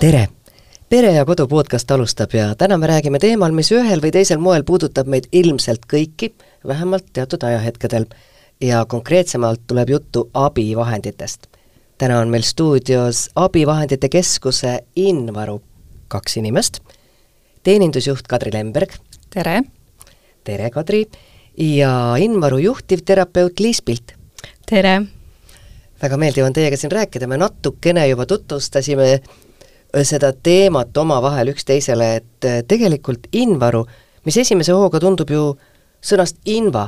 tere! pere ja kodu podcast alustab ja täna me räägime teemal, mis ühel või teisel moel puudutab meid ilmselt kõiki, vähemalt teatud ajahetkedel. ja konkreetsemalt tuleb juttu abivahenditest. täna on meil stuudios Abivahendite Keskuse Invaru kaks inimest, teenindusjuht Kadri Lemberg. tere! tere, Kadri! ja Invaru juhtivterapeut Liis Pilt. tere! väga meeldiv on teiega siin rääkida, me natukene juba tutvustasime seda teemat omavahel üksteisele, et äh, tegelikult Invaru, mis esimese hooga tundub ju sõnast inva,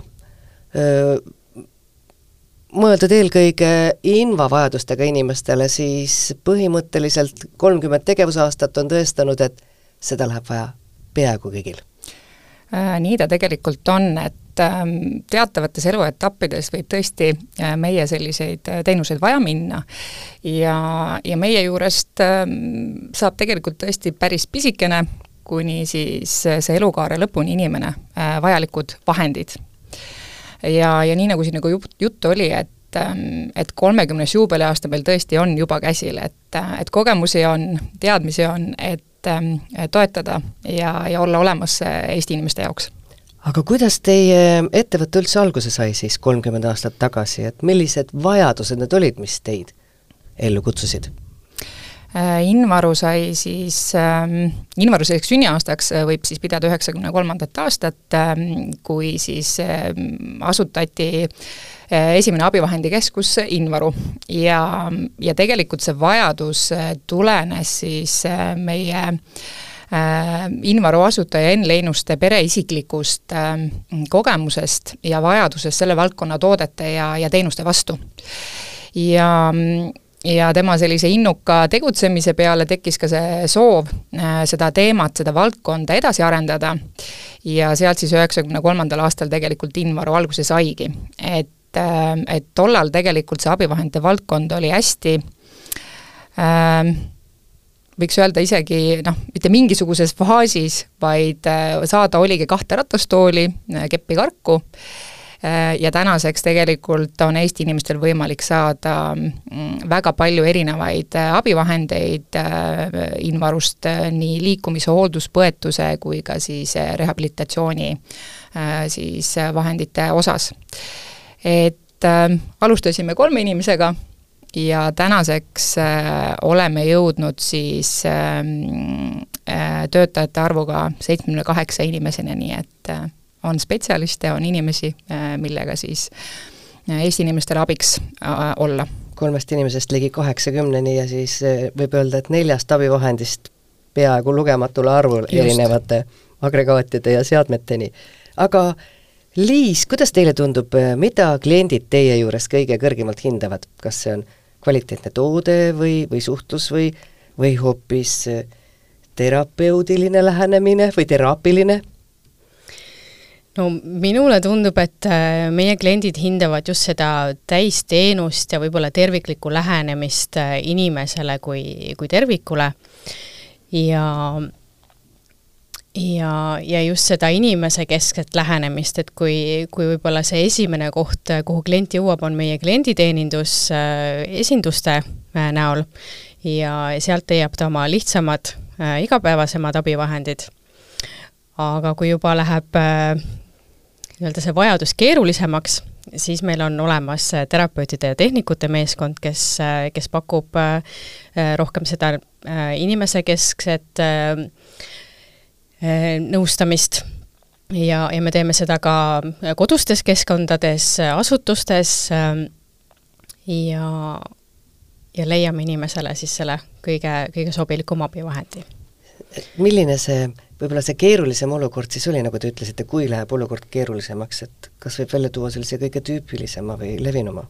mõeldud eelkõige invavajadustega inimestele, siis põhimõtteliselt kolmkümmend tegevusaastat on tõestanud, et seda läheb vaja peaaegu kõigil. Äh, nii ta tegelikult on, et ähm, teatavates eluetappides võib tõesti äh, meie selliseid äh, teenuseid vaja minna ja, ja meie juurest ähm, saab tegelikult tõesti päris pisikene, kuni siis see elukaare lõpuni inimene vajalikud vahendid. ja, ja nii, nagu siin nagu juttu oli, et ähm, et kolmekümnes juubeliaasta meil tõesti on juba käsil, et, et kogemusi on, teadmisi on, et toetada ja, ja olla olemas äh, Eesti inimeste jaoks. Aga kuidas teie ettevõte üldse alguse sai siis kolmkümmend aastat tagasi, et millised vajadused need olid, mis teid ellu kutsusid? Äh, Invaru sai siis ähm,, Invaru selliseks sünniaastaks äh, võib siis pidada üheksakümne kolmandat aastat ähm,, kui siis ähm, asutati äh, esimene abivahendikeskus Invaru ja, ja tegelikult see vajadus tulenes siis meie Invaru asutaja Enn Leinuste pere isiklikust kogemusest ja vajadusest selle valdkonna toodete ja, ja teenuste vastu. ja ja tema sellise innuka tegutsemise peale tekkis ka see soov seda teemat, seda valdkonda edasi arendada ja sealt siis üheksakümne kolmandal aastal tegelikult Invaru alguse saigi. et, et tollal tegelikult see abivahendite valdkond oli hästi äh, võiks öelda isegi noh, mitte mingisuguses faasis, vaid äh, saada oligi kahte ratastooli, äh, keppi karku, äh, ja tänaseks tegelikult on Eesti inimestel võimalik saada mm, väga palju erinevaid abivahendeid Invarust, nii liikumise, hoolduspõetuse kui ka siis rehabilitatsiooni siis vahendite osas. Et alustasime kolme inimesega ja tänaseks äh, oleme jõudnud siis ähm, äh, töötajate arvuga seitsmekümne kaheksa inimeseni, nii et äh, on spetsialiste, on inimesi millega siis Eesti inimestele abiks olla. kolmest inimesest ligi kaheksakümneni ja siis võib öelda, et neljast abivahendist peaaegu lugematule arvule erinevate agregaatide ja seadmeteni. aga Liis, kuidas teile tundub, mida kliendid teie juures kõige kõrgemalt hindavad, kas see on kvaliteetne toode või, või suhtlus või, või hoopis äh, terapeudiline lähenemine või teraapiline? no minule tundub, et äh, meie kliendid hindavad just seda täisteenust ja võib-olla terviklikku lähenemist inimesele kui, kui tervikule ja ja, ja just seda inimesekeskset lähenemist, et kui, kui võib-olla see esimene koht, kuhu klient jõuab, on meie klienditeenindus äh, esinduste äh, näol ja sealt leiab ta oma lihtsamad äh, igapäevasemad abivahendid. aga kui juba läheb äh, nii-öelda see vajadus keerulisemaks, siis meil on olemas äh, terapeutide ja tehnikute meeskond, kes, äh, kes pakub rohkem seda inimesekeskset äh, nõustamist ja, ja me teeme seda ka kodustes keskkondades, asutustes ähm, ja, ja leiame inimesele siis selle kõige, kõige sobilikuma abivahendi. milline see, võib-olla see keerulisem olukord siis oli, nagu te ütlesite, kui läheb olukord keerulisemaks, et kas võib välja tuua sellise kõige tüüpilisema või levinuma?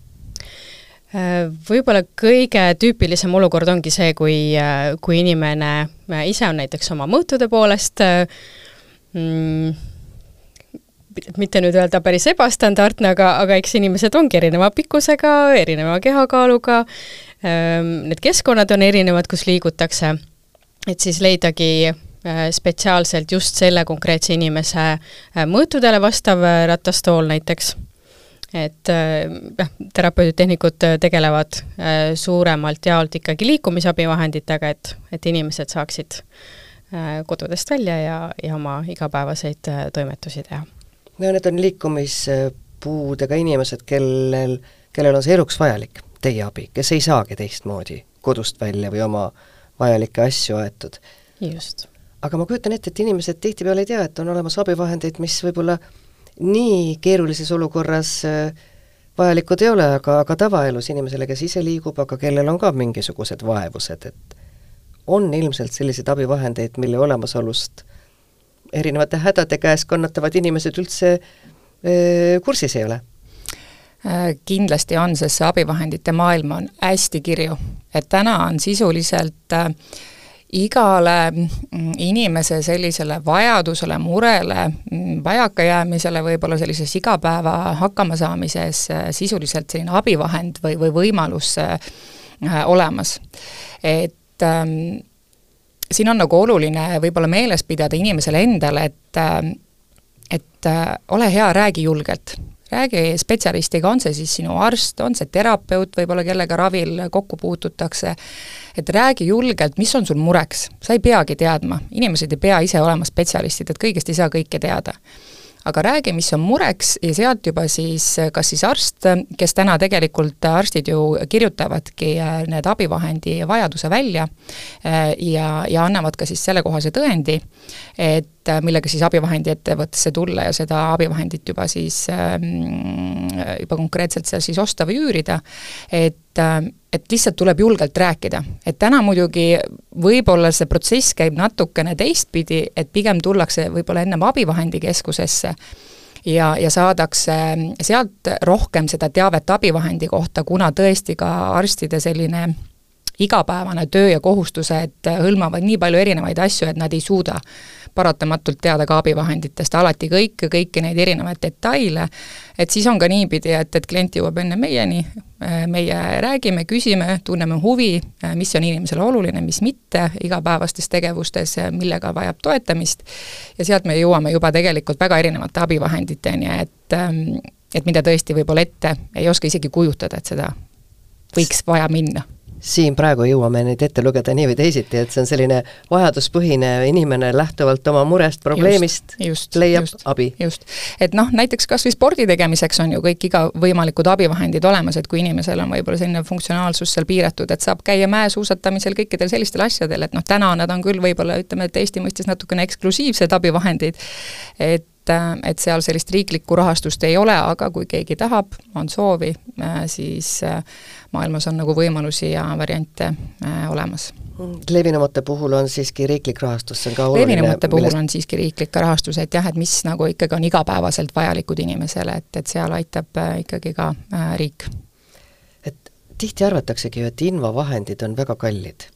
Äh, võib-olla kõige tüüpilisem olukord ongi see, kui, äh, kui inimene äh, ise on näiteks oma mõõtude poolest mm, mitte nüüd öelda päris ebastandardne, aga, aga eks inimesed ongi erineva pikkusega, erineva kehakaaluga, ähm, need keskkonnad on erinevad, kus liigutakse, et siis leidagi spetsiaalselt just selle konkreetse inimese mõõtudele vastav ratastool näiteks et jah, terapeudid, tehnikud tegelevad suuremalt jaolt ikkagi liikumisabivahenditega, et, et inimesed saaksid kodudest välja ja, ja oma igapäevaseid toimetusi teha. no need on liikumispuudega inimesed, kellel, kellel on see eluks vajalik, teie abi, kes ei saagi teistmoodi kodust välja või oma vajalikke asju aetud. just. aga ma kujutan ette, et inimesed tihtipeale ei tea, et on olemas abivahendeid, mis võib-olla nii keerulises olukorras äh, vajalikud ei ole, aga, aga tavaelus inimesele, kes ise liigub, aga kellel on ka mingisugused vaevused, et on ilmselt selliseid abivahendeid, mille olemasolust erinevate hädade käes kannatavad inimesed üldse äh, kursis ei ole Äh, kindlasti on, sest see abivahendite maailm on hästi kirju. et täna on sisuliselt igale mm, inimese sellisele vajadusele, murele, mm, vajakajäämisele, võib-olla sellises igapäeva hakkamasaamises äh, sisuliselt selline abivahend või, või võimalus äh, olemas. et ähm, siin on nagu oluline võib-olla meeles pidada inimesele endale, et äh, et äh, ole hea, räägi julgelt räägi spetsialistiga, on see siis sinu arst, on see terapeut võib-olla, kellega ravil kokku puututakse, et räägi julgelt, mis on sul mureks, sa ei peagi teadma, inimesed ei pea ise olema spetsialistid, et kõigest ei saa kõike teada. aga räägi, mis on mureks ja sealt juba siis kas siis arst, kes täna tegelikult arstid ju kirjutavadki äh, need abivahendi vajaduse välja äh, ja, ja annavad ka siis sellekohase tõendi, et äh, millega siis abivahendi ettevõttesse tulla ja seda abivahendit juba siis ähm, juba konkreetselt seal siis osta või üürida, et et lihtsalt tuleb julgelt rääkida. et täna muidugi võib-olla see protsess käib natukene teistpidi, et pigem tullakse võib-olla ennem abivahendikeskusesse ja, ja saadakse sealt rohkem seda teavet abivahendi kohta, kuna tõesti ka arstide selline igapäevane töö ja kohustused hõlmavad nii palju erinevaid asju, et nad ei suuda paratamatult teada ka abivahenditest. Alati kõike, kõiki neid erinevaid detaile, et siis on ka niipidi, et, et klient jõuab enne meieni, meie räägime, küsime, tunneme huvi, mis on inimesele oluline, mis mitte igapäevastes tegevustes, millega vajab toetamist, ja sealt me jõuame juba tegelikult väga erinevate abivahenditeni, et et mida tõesti võib-olla ette ei oska isegi kujutada, et seda võiks vaja minna siin praegu jõuame neid ette lugeda nii või teisiti, et see on selline vajaduspõhine inimene lähtuvalt oma murest, probleemist just, just, leiab just, abi. just, et noh, näiteks kas või spordi tegemiseks on ju kõik igavõimalikud abivahendid olemas, et kui inimesel on võib-olla selline funktsionaalsus seal piiratud, et saab käia mäesuusatamisel, kõikidel sellistel asjadel, et noh, täna nad on küll võib-olla ütleme, et Eesti mõistes natukene eksklusiivsed abivahendid, et et seal sellist riiklikku rahastust ei ole, aga kui keegi tahab, on soovi, siis maailmas on nagu võimalusi ja variante äh, olemas. levinumate puhul on siiski riiklik rahastus, see on ka oluline. levinumate puhul millest... on siiski riiklik rahastus, et jah, et mis nagu ikkagi on igapäevaselt vajalikud inimesele, et, et seal aitab äh, ikkagi ka äh, riik. et tihti arvataksegi ju, et invavahendid on väga kallid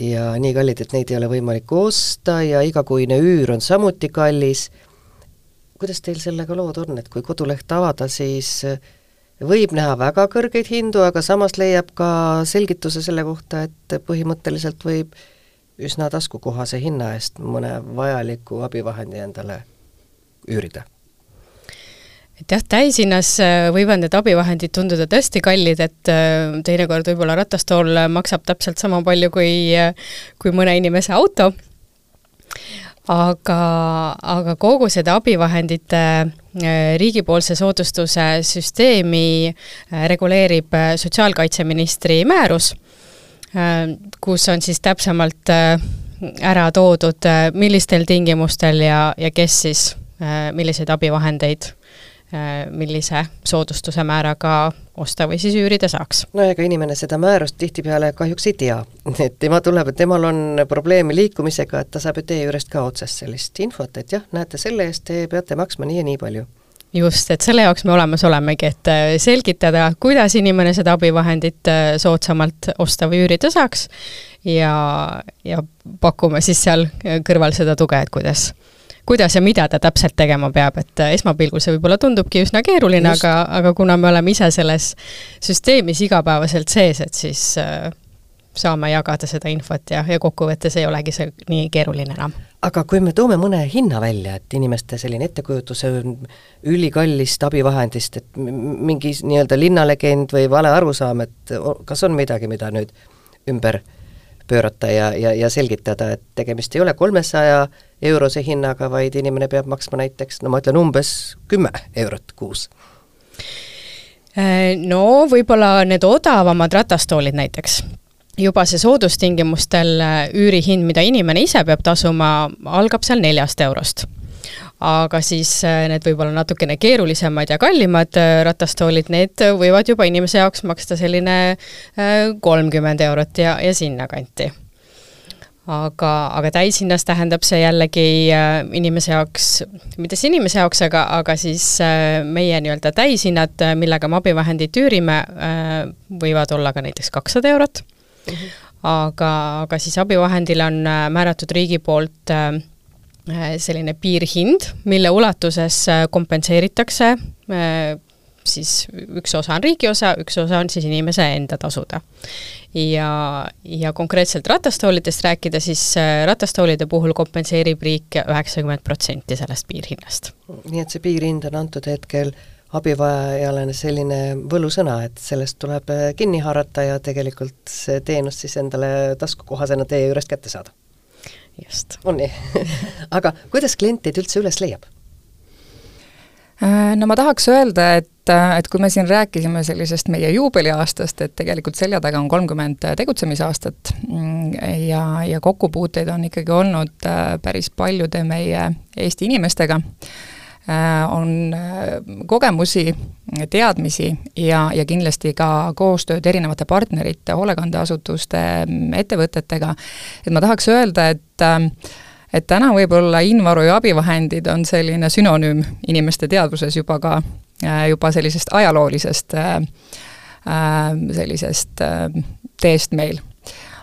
ja nii kallid, et neid ei ole võimalik osta ja igakuine üür on samuti kallis. Kuidas teil sellega lood on, et kui koduleht avada, siis äh, võib näha väga kõrgeid hindu, aga samas leiab ka selgituse selle kohta, et põhimõtteliselt võib üsna taskukohase hinna eest mõne vajaliku abivahendi endale üürida. Et jah, täishinnas võivad need abivahendid tunduda tõesti kallid, et äh, teinekord võib-olla ratastool maksab täpselt sama palju kui, äh, kui mõne inimese auto, aga, aga kogu seda abivahendite Äh, riigipoolse soodustuse süsteemi äh, reguleerib äh, sotsiaalkaitseministri määrus, kus on siis täpsemalt ära toodud, millistel tingimustel ja, ja kes siis milliseid abivahendeid millise soodustuse määraga osta või siis üürida saaks. no ega inimene seda määrust tihtipeale kahjuks ei tea, et tema tuleb, et temal on probleeme liikumisega, et ta saab ju teie juurest ka otsest sellist infot, et jah, näete, selle eest te peate maksma nii ja nii palju just, et selle jaoks me olemas olemegi, et äh, selgitada, kuidas inimene seda abivahendit äh, soodsamalt osta või üürida saaks ja, ja pakume siis seal kõrval seda tuge, et kuidas kuidas ja mida ta täpselt tegema peab, et äh, esmapilgul see võib-olla tundubki üsna keeruline, aga, aga kuna me oleme ise selles süsteemis igapäevaselt sees, et siis äh, saame jagada seda infot ja, ja kokkuvõttes ei olegi see nii keeruline enam. aga kui me toome mõne hinna välja, et inimeste selline ettekujutus ülikallist abivahendist, et mingi nii-öelda linnalegend või vale arusaam, et kas on midagi, mida nüüd ümber pöörata ja, ja, ja selgitada, et tegemist ei ole kolmesaja eurose hinnaga, vaid inimene peab maksma näiteks, no ma ütlen umbes kümme eurot kuus Äh, no võib-olla need odavamad ratastoolid näiteks, juba see soodustingimustel äh, üürihind, mida inimene ise peab tasuma, algab seal neljast eurost. Aga siis äh, need võib-olla natukene keerulisemad ja kallimad ratastoolid, need võivad juba inimese jaoks maksta selline kolmkümmend eurot ja, ja sinnakanti aga, aga täishinnas tähendab see jällegi äh, inimese jaoks, mitte siis inimese jaoks, aga, aga siis äh, meie nii-öelda täishinnad, äh, millega me abivahendit üürime, võivad olla ka näiteks kakssada eurot mm. -hmm. aga, aga siis abivahendile on määratud riigi poolt selline piirhind, mille ulatuses kompenseeritakse siis üks osa on riigi osa, üks osa on siis inimese enda tasuda. ja, ja konkreetselt ratastoolidest rääkida, siis äh, ratastoolide puhul kompenseerib riik üheksakümmend protsenti sellest piirhinnast. nii et see piirhind on antud hetkel abivajajale selline võlusõna, et sellest tuleb äh, kinni haarata ja tegelikult see teenus siis endale taskukohasena teie juurest kätte saada. Just. on nii aga kuidas klient teid üldse üles leiab? Äh, no ma tahaks öelda, et, äh, et kui me siin rääkisime sellisest meie juubeliaastast, et tegelikult selja taga on kolmkümmend tegutsemisaastat mm, ja, ja kokkupuuteid on ikkagi olnud äh, päris paljude meie Eesti inimestega, on kogemusi, teadmisi ja, ja kindlasti ka koostööd erinevate partnerite, hoolekandeasutuste, ettevõtetega, et ma tahaks öelda, et et täna võib-olla invaru ja abivahendid on selline sünonüüm inimeste teadvuses juba ka, äh, juba sellisest ajaloolisest äh, äh, sellisest teest meil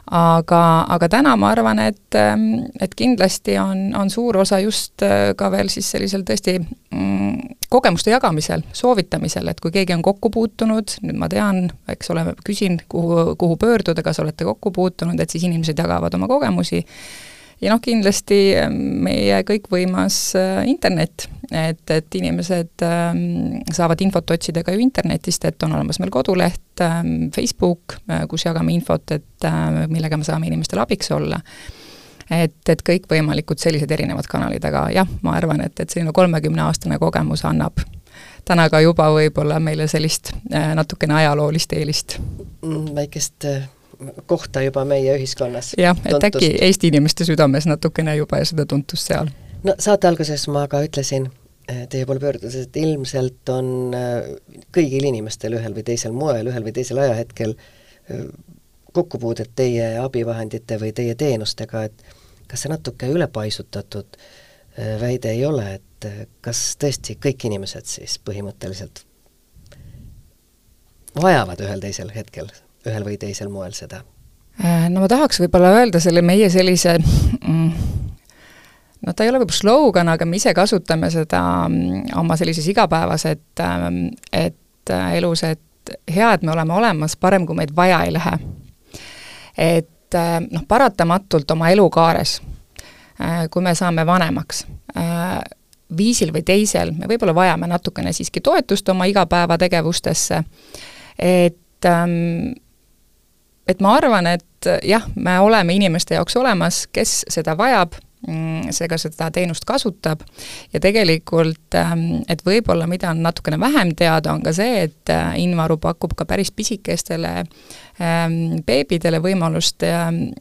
aga, aga täna ma arvan, et, ähm, et kindlasti on, on suur osa just ka veel siis sellisel tõesti mm, kogemuste jagamisel, soovitamisel, et kui keegi on kokku puutunud, nüüd ma tean, eks ole, küsin, kuhu, kuhu pöörduda, kas olete kokku puutunud, et siis inimesed jagavad oma kogemusi ja noh, kindlasti ähm, meie kõikvõimas äh, internet, et, et inimesed ähm, saavad infot otsida ka ju internetist, et on olemas meil koduleht, ähm, Facebook, äh, kus jagame infot, et äh, millega me saame inimestele abiks olla et, et kõikvõimalikud sellised erinevad kanalid, aga jah, ma arvan, et, et selline kolmekümneaastane kogemus annab täna ka juba võib-olla meile sellist natukene ajaloolist eelist. Mm, väikest kohta juba meie ühiskonnas. jah, et äkki Eesti inimeste südames natukene juba ja seda tuntust seal. no saate alguses ma ka ütlesin eh, teie poole pöördudes, et ilmselt on eh, kõigil inimestel ühel või teisel moel, ühel või teisel ajahetkel eh, kokkupuudet teie abivahendite või teie teenustega, et kas see natuke ülepaisutatud väide ei ole, et kas tõesti kõik inimesed siis põhimõtteliselt vajavad ühel teisel hetkel ühel või teisel moel seda? Äh, no ma tahaks võib-olla öelda selle meie sellise mm, no ta ei ole võib-olla slogan, aga me ise kasutame seda mm, oma sellises igapäevases, et, ähm, et äh, elus, et hea, et me oleme olemas, parem kui meid vaja ei lähe. et äh, noh, paratamatult oma elukaares, kui me saame vanemaks, viisil või teisel, me võib-olla vajame natukene siiski toetust oma igapäevategevustesse, et ähm, et ma arvan, et jah, me oleme inimeste jaoks olemas, kes seda vajab, mm, seega seda teenust kasutab. Ja tegelikult, ähm, et võib-olla mida on natukene vähem teada, on ka see, et äh, Invaru pakub ka päris pisikestele Ähm, beebidele võimalust ähm,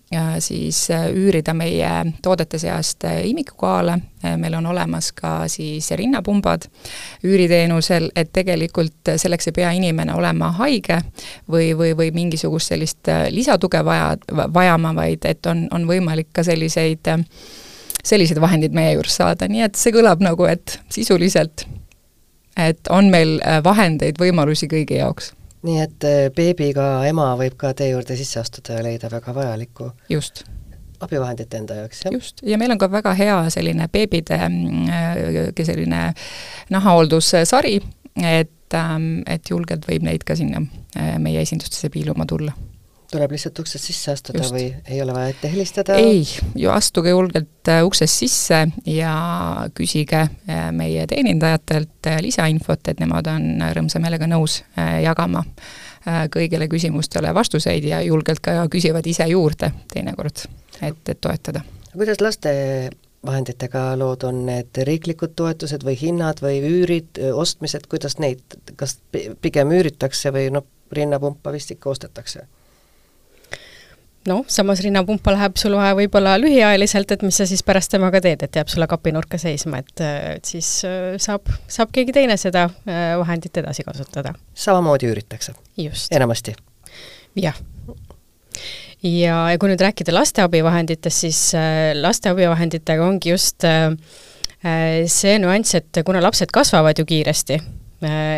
siis äh, üürida meie toodete seast äh, imikukaale, äh, meil on olemas ka siis rinnapumbad üüriteenusel, et tegelikult selleks ei pea inimene olema haige või, või, või mingisugust sellist lisatuge vaja, vajama, vaid et on, on võimalik ka selliseid sellised vahendid meie juures saada, nii et see kõlab nagu, et sisuliselt, et on meil vahendeid, võimalusi kõigi jaoks nii et äh, beebiga ema võib ka tee juurde sisse astuda ja leida väga vajalikku just abivahendit enda jaoks, jah? just, ja meil on ka väga hea selline beebide äh, selline nahahooldussari, et, ähm, et julgelt võib neid ka sinna äh, meie esindustesse piiluma tulla. Tuleb lihtsalt uksest sisse astuda Just. või ei ole vaja ette helistada? ei, ju astuge julgelt äh, uksest sisse ja küsige äh, meie teenindajatelt äh, lisainfot, et nemad on rõõmsa meelega nõus jagama kõigile küsimustele vastuseid ja julgelt ka küsivad ise juurde teinekord, et, et toetada. kuidas laste vahenditega lood on, need riiklikud toetused või hinnad või üürid, ostmised, kuidas neid, kas pigem üüritakse või noh, rinnapumpa vist ikka ostetakse? Noh, samas rinnapumpa läheb sul vaja võib-olla lühiajaliselt, et mis sa siis pärast temaga teed, et jääb sulle kapinurka seisma, et, et siis äh, saab, saab keegi teine seda äh, vahendit edasi kasutada. samamoodi üüritakse? enamasti? jah. ja, ja kui nüüd rääkida laste abivahenditest, siis äh, laste abivahenditega ongi just see nüanss, et kuna lapsed kasvavad ju kiiresti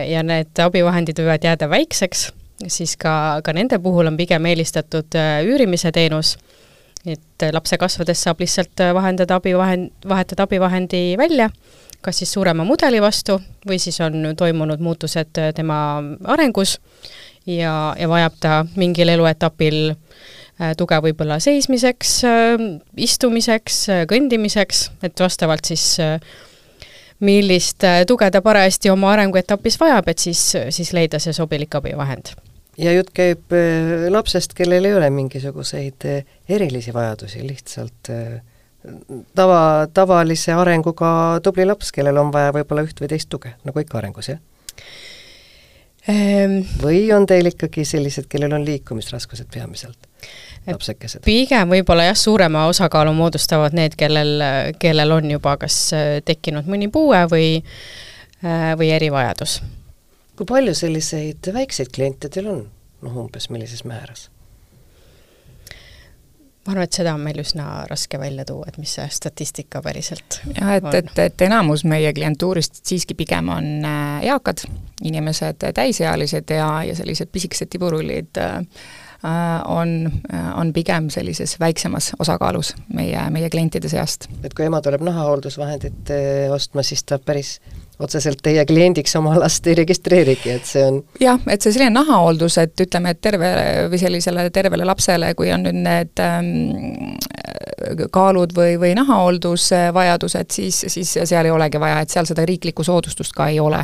ja need abivahendid võivad jääda väikseks, siis ka, ka nende puhul on pigem eelistatud äh, üürimise teenus, et lapse kasvades saab lihtsalt äh, vahendada abivahend, vahetada abivahendi välja, kas siis suurema mudeli vastu või siis on toimunud muutused äh, tema arengus ja, ja vajab ta mingil eluetapil tuge võib-olla seismiseks, istumiseks, kõndimiseks, et vastavalt siis millist tuge ta parajasti oma arenguetapis vajab, et siis, siis leida see sobilik abivahend ja jutt käib äh, lapsest, kellel ei ole mingisuguseid äh, erilisi vajadusi, lihtsalt äh, tava, tavalise arenguga tubli laps, kellel on vaja võib-olla üht või teist tuge, nagu ikka arengus, jah ehm.? või on teil ikkagi sellised, kellel on liikumisraskused peamiselt? lapsekesed? pigem võib-olla jah, suurema osakaalu moodustavad need, kellel, kellel on juba kas tekkinud mõni puue või, või erivajadus kui palju selliseid väikseid kliente teil on, noh umbes millises määras? ma arvan, et seda on meil üsna raske välja tuua, et mis see statistika päriselt jah, et, et, et enamus meie klientuurist siiski pigem on äh, eakad inimesed, täisealised ja, ja sellised pisikesed tiburullid äh, on, on pigem sellises väiksemas osakaalus meie, meie klientide seast. et kui ema tuleb nahahooldusvahendit äh, ostma, siis ta päris otseselt teie kliendiks oma last ei registreerigi, et see on jah, et see selline nahahooldus, et ütleme, et terve või sellisele tervele lapsele, kui on nüüd need ähm, kaalud või, või nahahooldusvajadused, siis, siis seal ei olegi vaja, et seal seda riiklikku soodustust ka ei ole.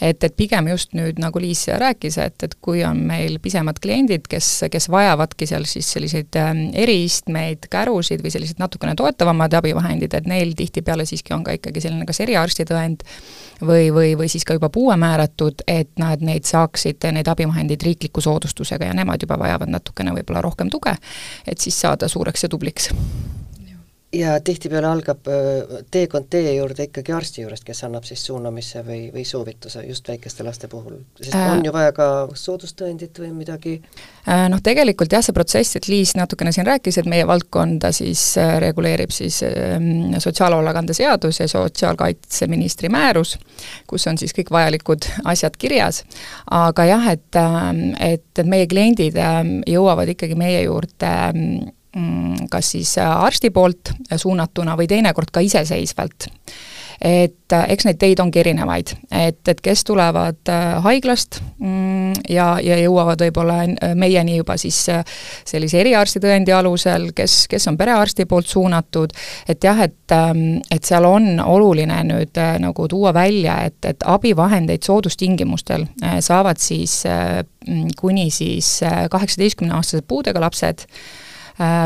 et, et pigem just nüüd, nagu Liis rääkis, et, et kui on meil pisemad kliendid, kes, kes vajavadki seal siis selliseid ähm, eriistmeid, kärusid või sellised natukene toetavamad abivahendid, et neil tihtipeale siiski on ka ikkagi selline kas eriarstitõend või, või, või siis ka juba puue määratud, et nad neid saaksid, neid abivahendeid riikliku soodustusega ja nemad juba vajavad natukene võib-olla rohkem tuge, et siis saada suureks ja tubliks ja tihtipeale algab teekond teie juurde ikkagi arsti juurest, kes annab siis suunamise või, või soovituse just väikeste laste puhul, sest äh, on ju vaja ka soodustõendit või midagi? Äh, noh, tegelikult jah, see protsess, et Liis natukene siin rääkis, et meie valdkonda siis äh, reguleerib siis ähm, sotsiaalhoolekande seadus ja sotsiaalkaitseministri määrus, kus on siis kõik vajalikud asjad kirjas, aga jah, et, ähm, et, meie kliendid ähm, jõuavad ikkagi meie juurde Mm, kas siis äh, arsti poolt suunatuna või teinekord ka iseseisvalt. et äh, eks neid teid ongi erinevaid, et, et kes tulevad äh, haiglast mm, ja, ja jõuavad võib-olla meieni juba siis sellise eriarstitõendi alusel, kes, kes on perearsti poolt suunatud, et jah, et, ähm, et seal on oluline nüüd nagu tuua välja, et, et abivahendeid soodustingimustel saavad siis kuni siis kaheksateistkümneaastased puudega lapsed,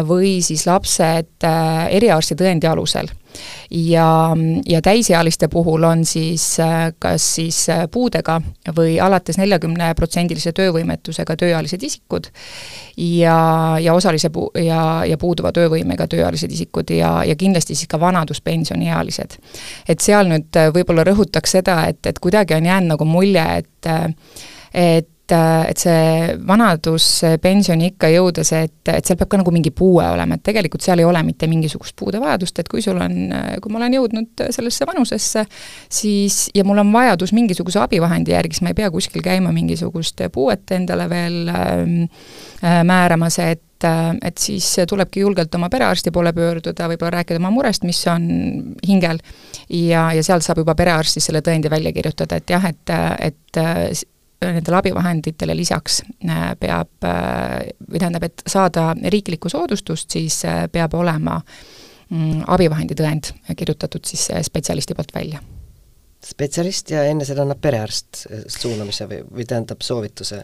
või siis lapsed äh, eriarsti tõendi alusel. ja, ja täisealiste puhul on siis äh, kas siis puudega või alates neljakümneprotsendilise töövõimetusega tööealised isikud ja, ja osalise pu-, ja, ja puuduva töövõimega tööealised isikud ja, ja kindlasti siis ka vanaduspensioniealised. et seal nüüd võib-olla rõhutaks seda, et, et kuidagi on jäänud nagu mulje, et et et, et see vanaduspensioniikka jõudes, et, et seal peab ka nagu mingi puue olema, et tegelikult seal ei ole mitte mingisugust puudevajadust, et kui sul on, kui ma olen jõudnud sellesse vanusesse, siis, ja mul on vajadus mingisuguse abivahendi järgi, siis ma ei pea kuskil käima mingisugust puuet endale veel ähm, äh, määramas, et et siis tulebki julgelt oma perearsti poole pöörduda, võib-olla rääkida oma murest, mis on hingel, ja, ja sealt saab juba perearst siis selle tõendi välja kirjutada, et jah, et, et nendele abivahenditele lisaks peab, või tähendab, et saada riiklikku soodustust, siis peab olema mm, abivahenditõend kirjutatud siis spetsialisti poolt välja spetsialist ja enne seda annab perearst suunamise või, või tähendab soovituse?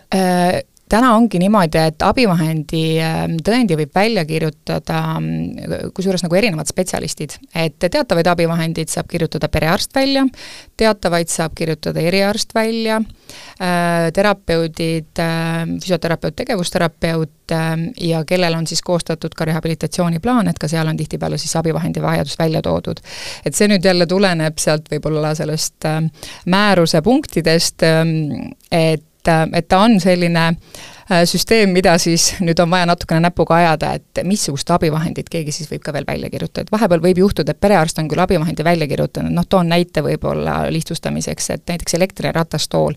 Täna ongi niimoodi, et abivahendi ähm, tõendi võib välja kirjutada mm, kusjuures nagu erinevad spetsialistid, et teatavaid abivahendeid saab kirjutada perearst välja, teatavaid saab kirjutada eriarst välja äh,, terapeudid äh,, füsioterapeut, tegevusterapeut ja kellel on siis koostatud ka rehabilitatsiooniplaan, et ka seal on tihtipeale siis abivahendi vajadus välja toodud. et see nüüd jälle tuleneb sealt võib-olla sellest määruse punktidest et et, et ta on selline äh, süsteem, mida siis nüüd on vaja natukene näpuga ajada, et missugust abivahendit keegi siis võib ka veel välja kirjutada, et vahepeal võib juhtuda, et perearst on küll abivahendi välja kirjutanud, noh toon näite võib-olla lihtsustamiseks, et näiteks elektriratastool.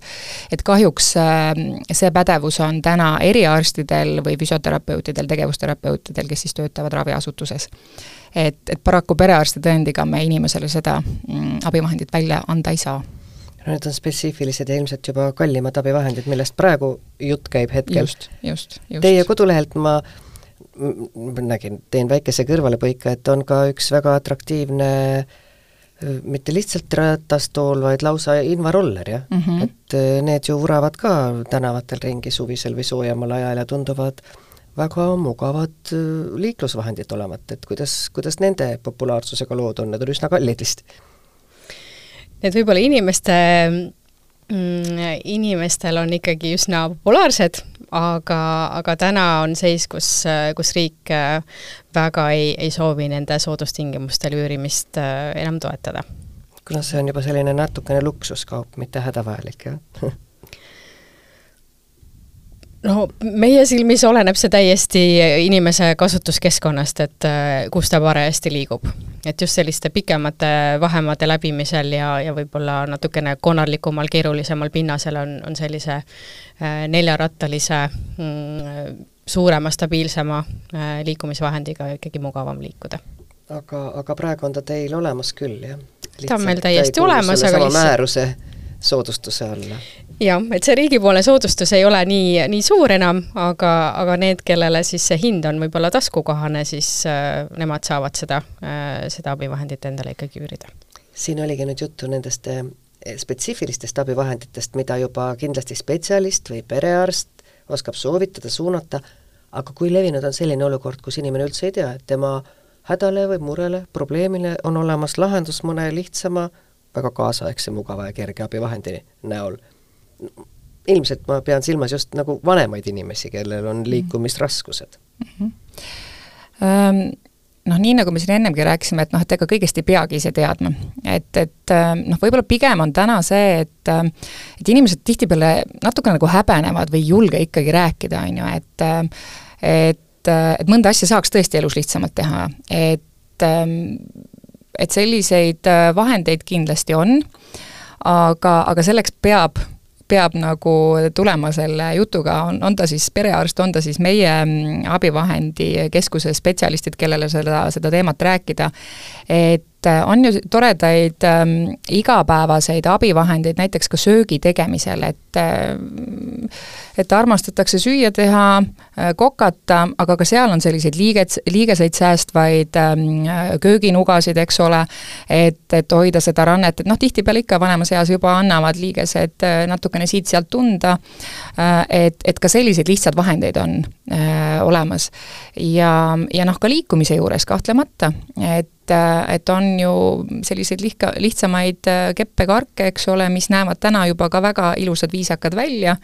et kahjuks äh, see pädevus on täna eriarstidel või füsioterapeutidel, tegevusterapeutidel, kes siis töötavad raviasutuses. Et, et paraku perearsti tõendiga me inimesele seda mm, abivahendit välja anda ei saa need on spetsiifilised ja ilmselt juba kallimad abivahendid, millest praegu jutt käib hetkel. just, just, just. Teie kodulehelt ma nägin, teen väikese kõrvalepõike, et on ka üks väga atraktiivne mitte lihtsalt ratastool, vaid lausa invaroller, jah mm? -hmm. et need ju vuravad ka tänavatel ringi suvisel või soojemal ajal ja tunduvad väga mugavad liiklusvahendid olevat, et kuidas, kuidas nende populaarsusega lood on, need on üsna kallid vist need võib-olla inimeste mm, inimestel on ikkagi üsna populaarsed, aga, aga täna on seis, kus, kus riik äh, väga ei, ei soovi nende soodustingimustel üürimist äh, enam toetada. kuna see on juba selline natukene luksuskaup, mitte hädavajalik, jah no meie silmis oleneb see täiesti inimese kasutuskeskkonnast, et äh, kus ta parajasti liigub. et just selliste pikemate vahemaade läbimisel ja, ja võib-olla natukene konarlikumal, keerulisemal pinnasel on, on sellise äh, neljarattalise mm, suurema, stabiilsema äh, liikumisvahendiga ikkagi mugavam liikuda. aga, aga praegu on ta teil olemas küll, jah? ta on meil täiesti olemas, aga lihtsalt määruse soodustuse alla jah, et see riigipoolne soodustus ei ole nii, nii suur enam, aga, aga need, kellele siis see hind on võib-olla taskukohane, siis äh, nemad saavad seda äh,, seda abivahendit endale ikkagi üürida. siin oligi nüüd juttu nendest äh, spetsiifilistest abivahenditest, mida juba kindlasti spetsialist või perearst oskab soovitada, suunata, aga kui levinud on selline olukord, kus inimene üldse ei tea, et tema hädale või murele, probleemile on olemas lahendus mõne lihtsama, väga kaasaegse, mugava ja kerge abivahendi näol ilmselt ma pean silmas just nagu vanemaid inimesi, kellel on liikumisraskused mm. -hmm. Um noh, nii nagu me siin ennemgi rääkisime, et noh, et ega kõigest ei peagi ise teadma. et, et noh, võib-olla pigem on täna see, et et inimesed tihtipeale natuke nagu häbenevad või ei julge ikkagi rääkida, on ju, et et, et mõnda asja saaks tõesti elus lihtsamalt teha, et et selliseid vahendeid kindlasti on, aga, aga selleks peab peab nagu tulema selle jutuga, on, on ta siis perearst, on ta siis meie mm, abivahendi keskuse spetsialistid, kellele seda, seda teemat rääkida, et äh, on ju toredaid ähm, igapäevaseid abivahendeid näiteks ka söögi tegemisel, et äh, et armastatakse süüa teha äh,, kokata, aga ka seal on selliseid liiget, liigeseid säästvaid ähm, kööginugasid, eks ole, et, et hoida seda rannet, et noh, tihtipeale ikka vanemas eas juba annavad liigesed äh, natukene siit-sealt tunda äh,, et, et ka selliseid lihtsaid vahendeid on äh, olemas. ja, ja noh, ka liikumise juures kahtlemata, et et on ju selliseid lihka, lihtsamaid äh, keppe-karke, eks ole, mis näevad täna juba ka väga ilusad, viisakad välja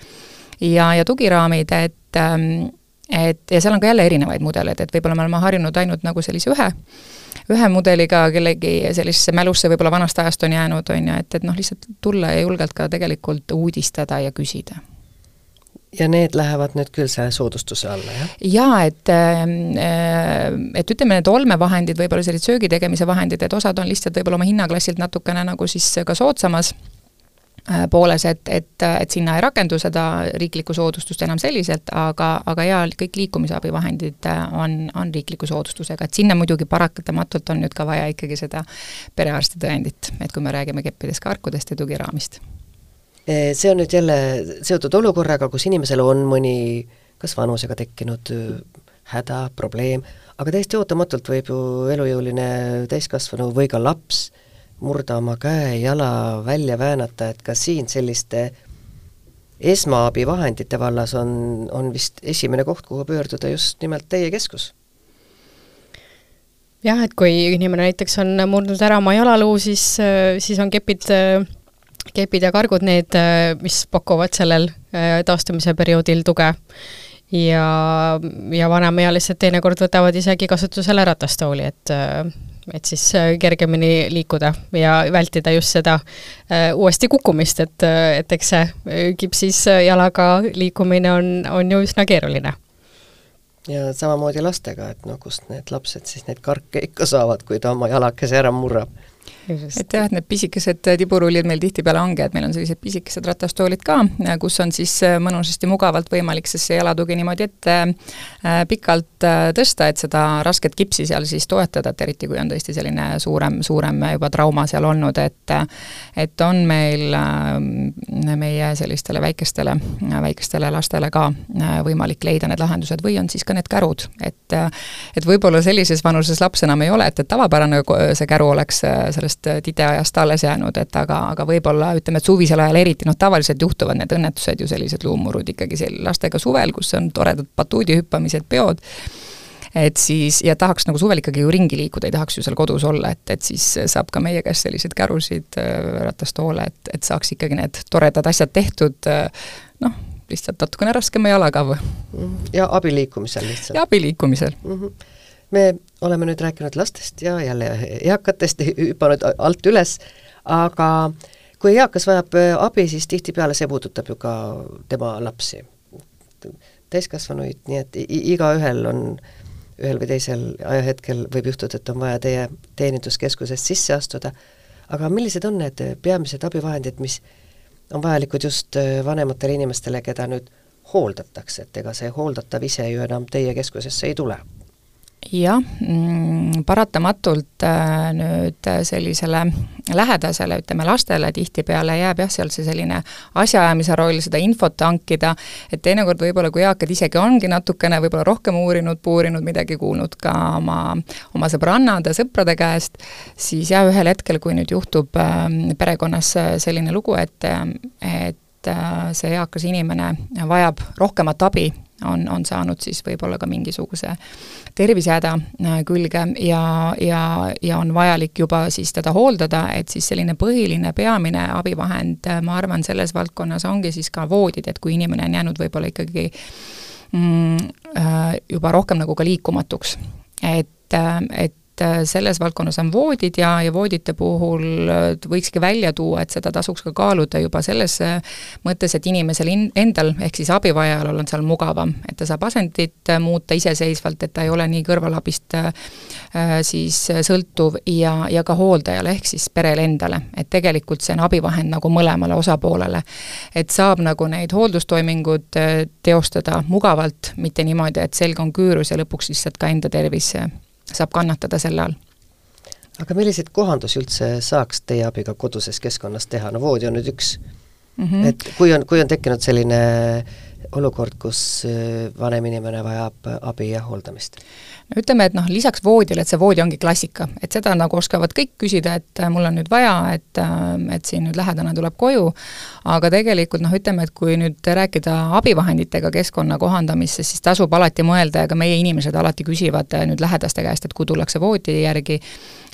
ja, ja tugiraamid, et ähm, et ja seal on ka jälle erinevaid mudeleid, et võib-olla me oleme harjunud ainult nagu sellise ühe, ühe mudeliga kellegi sellisesse mälusse võib-olla vanast ajast on jäänud, on ju, et, et noh, lihtsalt tulla ja julgelt ka tegelikult uudistada ja küsida ja need lähevad nüüd küll selle soodustuse alla, jah? jaa, et ähm, äh, et ütleme, need olmevahendid, võib-olla sellised söögi tegemise vahendid, et osad on lihtsalt võib-olla oma hinnaklassilt natukene nagu siis ka soodsamas Äh, pooles, et, et, et sinna ei rakendu seda riiklikku soodustust enam selliselt, aga, aga jaa, kõik liikumisabivahendid äh, on, on riikliku soodustusega, et sinna muidugi paratamatult on nüüd ka vaja ikkagi seda perearsti tõendit, et kui me räägime keppidest, karkudest ja tugiraamist. See on nüüd jälle seotud olukorraga, kus inimesel on mõni kas vanusega tekkinud häda, probleem, aga täiesti ootamatult võib ju elujõuline täiskasvanu või ka laps murda oma käe, jala välja väänata, et ka siin selliste esmaabivahendite vallas on, on vist esimene koht, kuhu pöörduda just nimelt teie keskus. Jah, et kui inimene näiteks on murdnud ära oma jalaluu, siis, siis on kepid, kepid ja kargud need, mis pakuvad sellel taastumise perioodil tuge. Ja, ja vanemaealised teinekord võtavad isegi kasutusele ratastooli, et et siis kergemini liikuda ja vältida just seda äh, uuesti kukkumist, et, et eks see kipsis jalaga liikumine on, on ju üsna keeruline. Ja samamoodi lastega, et noh, kust need lapsed siis neid karke ikka saavad, kui ta oma jalakese ära murrab et jah, et need pisikesed tiburullid meil tihtipeale ongi, et meil on sellised pisikesed ratastoolid ka, kus on siis äh, mõnusasti mugavalt võimalik siis see jalatugi niimoodi ette äh, pikalt äh, tõsta, et seda rasket kipsi seal siis toetada, et eriti kui on tõesti selline suurem, suurem juba trauma seal olnud, et et on meil meie sellistele väikestele, väikestele lastele ka võimalik leida need lahendused või on siis ka need kärud, et et võib-olla sellises vanuses laps enam ei ole, et, et tavapärane see käru oleks sellest sellest äh, tideajast alles jäänud, et aga, aga võib-olla ütleme, et suvisel ajal eriti, noh tavaliselt juhtuvad need õnnetused ju sellised luumurud ikkagi sel-, lastega suvel, kus on toredad batuudihüppamised, peod, et siis, ja tahaks nagu suvel ikkagi ju ringi liikuda, ei tahaks ju seal kodus olla, et, et siis saab ka meie käest selliseid kärusid, äh, ratastoole, et, et saaks ikkagi need toredad asjad tehtud, äh, noh, lihtsalt natukene raskema jalaga ja abiliikumisel lihtsalt. ja abiliikumisel mm. -hmm me oleme nüüd rääkinud lastest ja jälle eakatest, hüpanud alt üles, aga kui eakas vajab äh, abi, siis tihtipeale see puudutab ju ka tema lapsi, täiskasvanuid, nii et igaühel on ühel või teisel ajahetkel võib juhtuda, et on vaja teie teeninduskeskusest sisse astuda, aga millised on need peamised abivahendid, mis on vajalikud just äh, vanematele inimestele, keda nüüd hooldatakse, et ega see hooldatav ise ju enam teie keskusesse ei tule jah mm,, paratamatult äh, nüüd sellisele lähedasele, ütleme lastele tihtipeale jääb jah, seal see selline asjaajamise roll, seda infot hankida, et teinekord võib-olla, kui eakad isegi ongi natukene võib-olla rohkem uurinud, puurinud, midagi kuulnud ka oma, oma sõbrannade, sõprade käest, siis jah, ühel hetkel, kui nüüd juhtub äh, perekonnas selline lugu, et, et äh, see eakas inimene vajab rohkemat abi, on, on saanud siis võib-olla ka mingisuguse tervisehäda äh, külge ja, ja, ja on vajalik juba siis teda hooldada, et siis selline põhiline, peamine abivahend, äh, ma arvan, selles valdkonnas ongi siis ka voodid, et kui inimene on jäänud võib-olla ikkagi mm, äh, juba rohkem nagu ka liikumatuks, et, et et äh, selles valdkonnas on voodid ja, ja voodite puhul äh, võikski välja tuua, et seda tasuks ka kaaluda juba selles äh, mõttes, et inimesel in-, endal, ehk siis abivajajal on seal mugavam, et ta saab asendit muuta iseseisvalt, et ta ei ole nii kõrvalabist siis sõltuv ja, ja ka hooldajale, ehk siis perele endale. et tegelikult see on abivahend nagu mõlemale osapoolele. et saab nagu neid hooldustoimingud teostada mugavalt, mitte niimoodi, et selg on küürus ja lõpuks lihtsalt ka enda tervis saab kannatada selle all. Aga milliseid kohandusi üldse saaks teie abiga koduses keskkonnas teha, no voodi on nüüd üks. Mm, -hmm. et kui on, kui on tekkinud selline olukord, kus äh, vanem inimene vajab abi ja hooldamist? no ütleme, et noh, lisaks voodile, et see voodi ongi klassika, et seda nagu oskavad kõik küsida, et äh, mul on nüüd vaja, et äh, et siin nüüd lähedane tuleb koju, aga tegelikult noh, ütleme, et kui nüüd rääkida abivahenditega keskkonna kohandamisse, siis tasub alati mõelda ja ka meie inimesed alati küsivad nüüd lähedaste käest, et kui tullakse voodi järgi,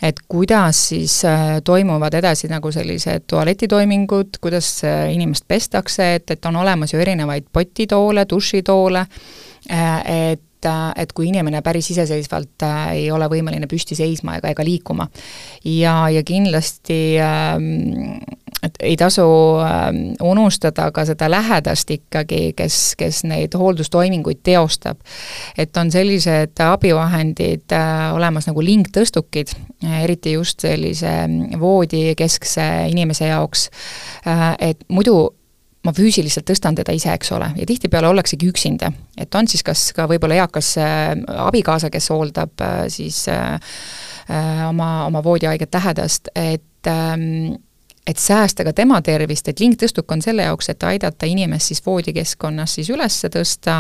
et kuidas siis äh, toimuvad edasi nagu sellised tualetitoimingud, kuidas äh, inimest pestakse, et, et on olemas ju erinevaid potitoole, dušitoole, äh, et et kui inimene päris iseseisvalt ei ole võimeline püsti seisma ega, ega liikuma. ja, ja kindlasti ähm, et ei tasu ähm, unustada ka seda lähedast ikkagi, kes, kes neid hooldustoiminguid teostab. et on sellised abivahendid äh, olemas nagu lingtõstukid, eriti just sellise voodikeskse inimese jaoks, äh, et muidu ma füüsiliselt tõstan teda ise, eks ole, ja tihtipeale ollaksegi üksinda. et on siis kas ka võib-olla eakas äh, abikaasa, kes hooldab siis äh, oma, oma voodihaiget lähedast, et ähm, et säästa ka tema tervist, et lingtõstuk on selle jaoks, et aidata inimest siis voodikeskkonnas siis üles tõsta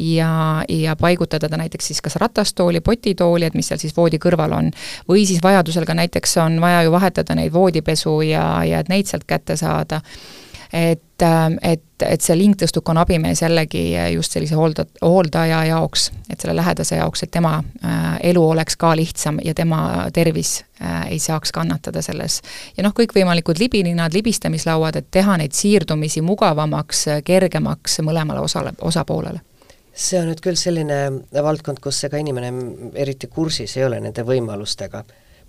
ja, ja paigutada ta näiteks siis kas ratastooli, potitooli, et mis seal siis voodi kõrval on, või siis vajadusel ka näiteks on vaja ju vahetada neid voodipesu ja, ja et neid sealt kätte saada et, ähm, et, et see lingtõstuk on abimees jällegi just sellise hoolda, hooldaja jaoks, et selle lähedase jaoks, et tema äh, elu oleks ka lihtsam ja tema tervis äh, ei saaks kannatada selles. ja noh, kõikvõimalikud libininad, libistamislauad, et teha neid siirdumisi mugavamaks, kergemaks mõlemale osale, osapoolele see on nüüd küll selline valdkond, kus ega inimene eriti kursis ei ole nende võimalustega,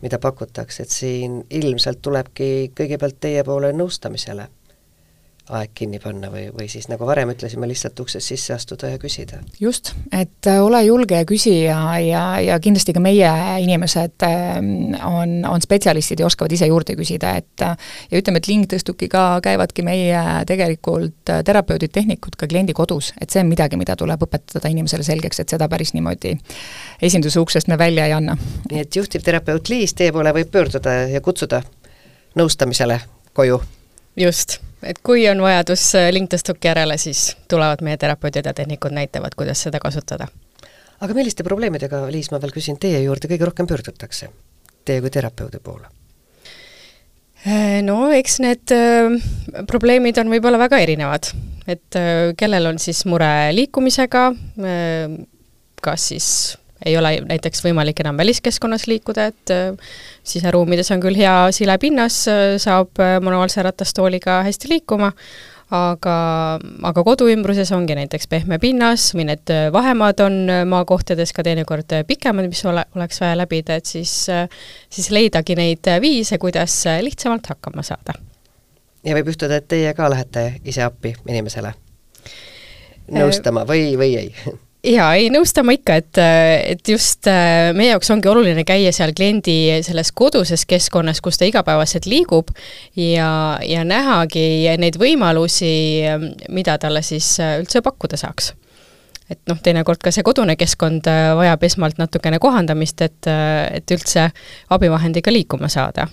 mida pakutakse, et siin ilmselt tulebki kõigepealt teie poole nõustamisele aeg kinni panna või, või siis nagu varem ütlesime, lihtsalt uksest sisse astuda ja küsida. just, et äh, ole julge ja küsi ja, ja, ja kindlasti ka meie inimesed ähm, on, on spetsialistid ja oskavad ise juurde küsida, et äh, ja ütleme, et lingtõstukiga käivadki meie tegelikult äh, terapeudid, tehnikud ka kliendi kodus, et see on midagi, mida tuleb õpetada inimesele selgeks, et seda päris niimoodi esinduse uksest me välja ei anna. nii et juhtivterapeut Liis teie poole võib pöörduda ja kutsuda nõustamisele koju? Just et kui on vajadus äh, lingtõstuki järele, siis tulevad meie terapeudid ja tehnikud näitavad, kuidas seda kasutada. aga milliste probleemidega, Liis, ma veel küsin, teie juurde kõige rohkem pöördutakse, teie kui terapeudi poole? Äh, no eks need äh, probleemid on võib-olla väga erinevad, et äh, kellel on siis mure liikumisega äh,, kas siis ei ole näiteks võimalik enam väliskeskkonnas liikuda, et äh, siseruumides on küll hea silepinnas, äh, saab äh, manuaalse ratastooliga hästi liikuma, aga, aga koduümbruses ongi näiteks pehme pinnas või need vahemaad on maakohtades ka teinekord pikemad, mis ole, oleks vaja läbida, et siis, siis leidagi neid viise, kuidas lihtsamalt hakkama saada. ja võib juhtuda, et teie ka lähete ise appi inimesele nõustama või, või ei jaa, ei nõustama ikka, et, et just äh, meie jaoks ongi oluline käia seal kliendi selles koduses keskkonnas, kus ta igapäevaselt liigub ja, ja nähagi neid võimalusi, mida talle siis äh, üldse pakkuda saaks et noh, teinekord ka see kodune keskkond äh, vajab esmalt natukene kohandamist, et, et üldse abivahendiga liikuma saada.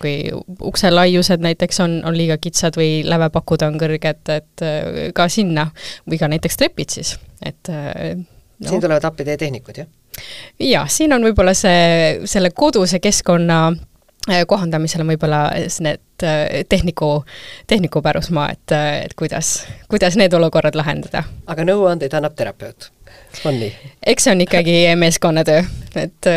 Kui ukse laiused näiteks on, on liiga kitsad või lävepakud on kõrged, et ka sinna või ka näiteks trepid siis et no. siin tulevad appi teie tehnikud, jah? jah, siin on võib-olla see, selle koduse keskkonna äh, kohandamisel on võib-olla need äh, tehniku, tehniku pärusmaa, et, äh, et kuidas, kuidas need olukorrad lahendada. aga nõuandeid annab terapeut? On nii? eks see on ikkagi meeskonnatöö, et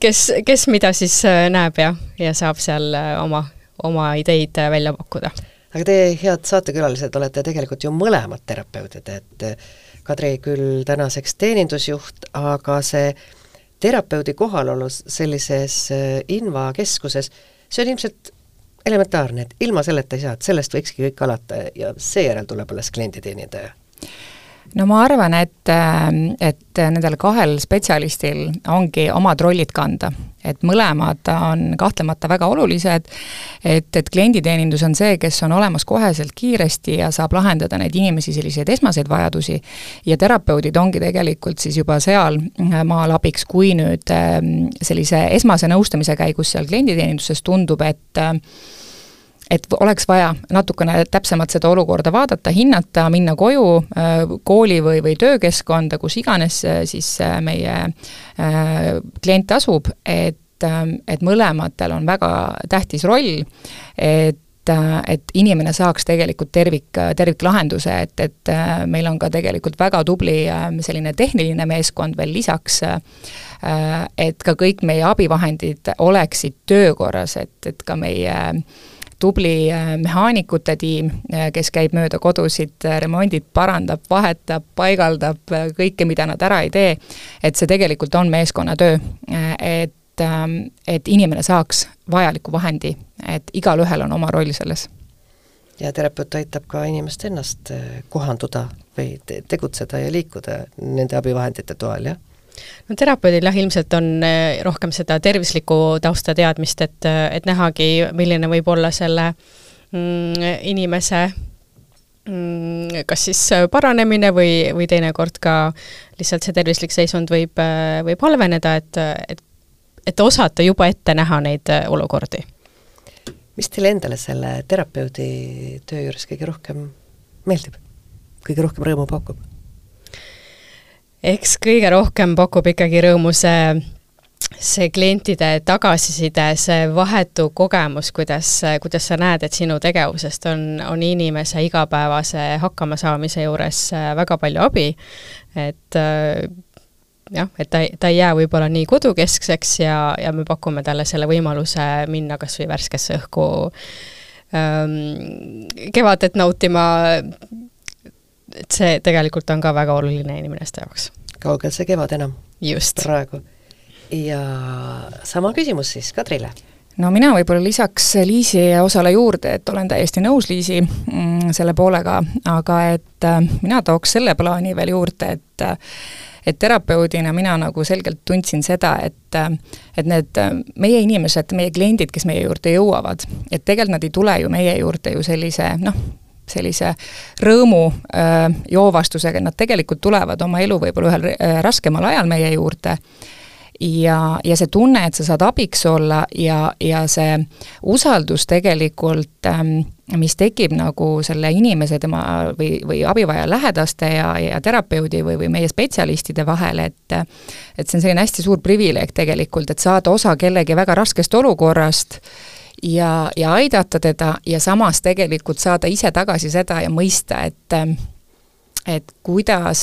kes, kes mida siis näeb ja, ja saab seal oma, oma ideid välja pakkuda. aga teie, head saatekülalised, olete tegelikult ju mõlemad terapeudid, et Kadri küll tänaseks teenindusjuht, aga see terapeudi kohalolu sellises äh, invakeskuses, see on ilmselt elementaarne, et ilma selleta ei saa, et sellest võikski kõik alata ja seejärel tuleb alles klienditeenindaja no ma arvan, et, et nendel kahel spetsialistil ongi omad rollid kanda. et mõlemad on kahtlemata väga olulised, et, et klienditeenindus on see, kes on olemas koheselt kiiresti ja saab lahendada neid inimesi selliseid esmaseid vajadusi, ja terapeudid ongi tegelikult siis juba seal maal abiks, kui nüüd sellise esmase nõustamise käigus seal klienditeeninduses tundub, et et oleks vaja natukene täpsemalt seda olukorda vaadata, hinnata, minna koju äh, kooli või, või töökeskkonda, kus iganes äh, siis äh, meie klient asub, et, et mõlematel on väga tähtis roll, et et inimene saaks tegelikult tervik, terviklahenduse, et, et meil on ka tegelikult väga tubli selline tehniline meeskond veel lisaks, et ka kõik meie abivahendid oleksid töökorras, et, et ka meie tubli äh, mehaanikute tiim, äh, kes käib mööda kodusid, äh, remondib, parandab, vahetab, paigaldab kõike, mida nad ära ei tee, et see tegelikult on meeskonnatöö, et, ähm, et inimene saaks vajaliku vahendi, et igalühel on oma roll selles. Ja terapeut aitab ka inimest ennast kohanduda või te tegutseda ja liikuda nende abivahendite toel, jah no terapeudil jah, ilmselt on eh, rohkem seda tervislikku tausta teadmist, et, eh, et nähagi, milline võib olla selle mm, inimese mm, kas siis paranemine või, või teinekord ka lihtsalt see tervislik seisund võib, võib halveneda, et, et et osata juba ette näha neid olukordi mis teile endale selle terapeudi töö juures kõige rohkem meeldib, kõige rohkem rõõmu pakub? Eks kõige rohkem pakub ikkagi rõõmu see see klientide tagasiside, see vahetu kogemus, kuidas, kuidas sa näed, et sinu tegevusest on, on inimese igapäevase hakkamasaamise juures väga palju abi, et jah, et ta, ta ei jää võib-olla nii kodukeskseks ja, ja me pakume talle selle võimaluse minna kas või värskesse õhku ähm, kevadet nautima, et see tegelikult on ka väga oluline inimeste jaoks. kaugel see kevad enam? praegu. ja sama küsimus siis Kadrile no mina võib-olla lisaks Liisi osale juurde, et olen täiesti nõus Liisi mm, selle poolega, aga et äh, mina tooks selle plaani veel juurde, et äh, et terapeudina mina nagu selgelt tundsin seda, et et need meie inimesed, meie kliendid, kes meie juurde jõuavad, et tegelikult nad ei tule ju meie juurde ju sellise noh, sellise rõõmu äh, joovastusega, nad tegelikult tulevad oma elu võib-olla ühel äh, raskemal ajal meie juurde. Ja, ja see tunne, et sa saad abiks olla ja, ja see usaldus tegelikult, ähm, mis tekib nagu selle inimese, tema või, või abivaja lähedaste ja, ja terapeudi või, või meie spetsialistide vahel, et et see on selline hästi suur privileeg tegelikult, et saada osa kellegi väga raskest olukorrast ja, ja aidata teda ja samas tegelikult saada ise tagasi seda ja mõista, et et kuidas,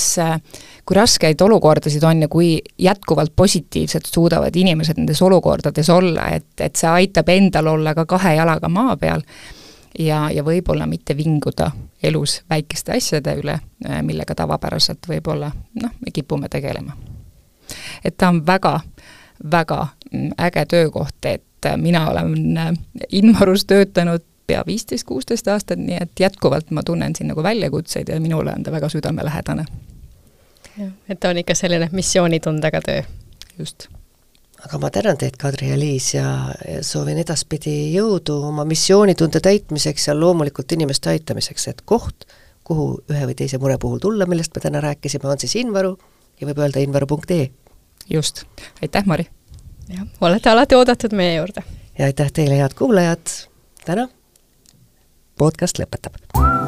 kui raskeid olukordasid on ja kui jätkuvalt positiivselt suudavad inimesed nendes olukordades olla, et, et see aitab endal olla ka kahe jalaga maa peal ja, ja võib-olla mitte vinguda elus väikeste asjade üle, millega tavapäraselt võib-olla noh, me kipume tegelema. et ta on väga, väga äge töökoht, et mina olen Inmarus töötanud pea viisteist, kuusteist aastat, nii et jätkuvalt ma tunnen siin nagu väljakutseid ja minule on ta väga südamelähedane. jah, et ta on ikka selline missioonitundega töö. just. aga ma tänan teid, Kadri ja Liis, ja, ja soovin edaspidi jõudu oma missioonitunde täitmiseks ja loomulikult inimeste aitamiseks, et koht, kuhu ühe või teise mure puhul tulla, millest me täna rääkisime, on siis Invaru ja võib öelda invaru.ee. just, aitäh, Mari! Jah, olete alati oodatud meie juurde. ja aitäh teile, head kuulajad, täna podcast lõpetab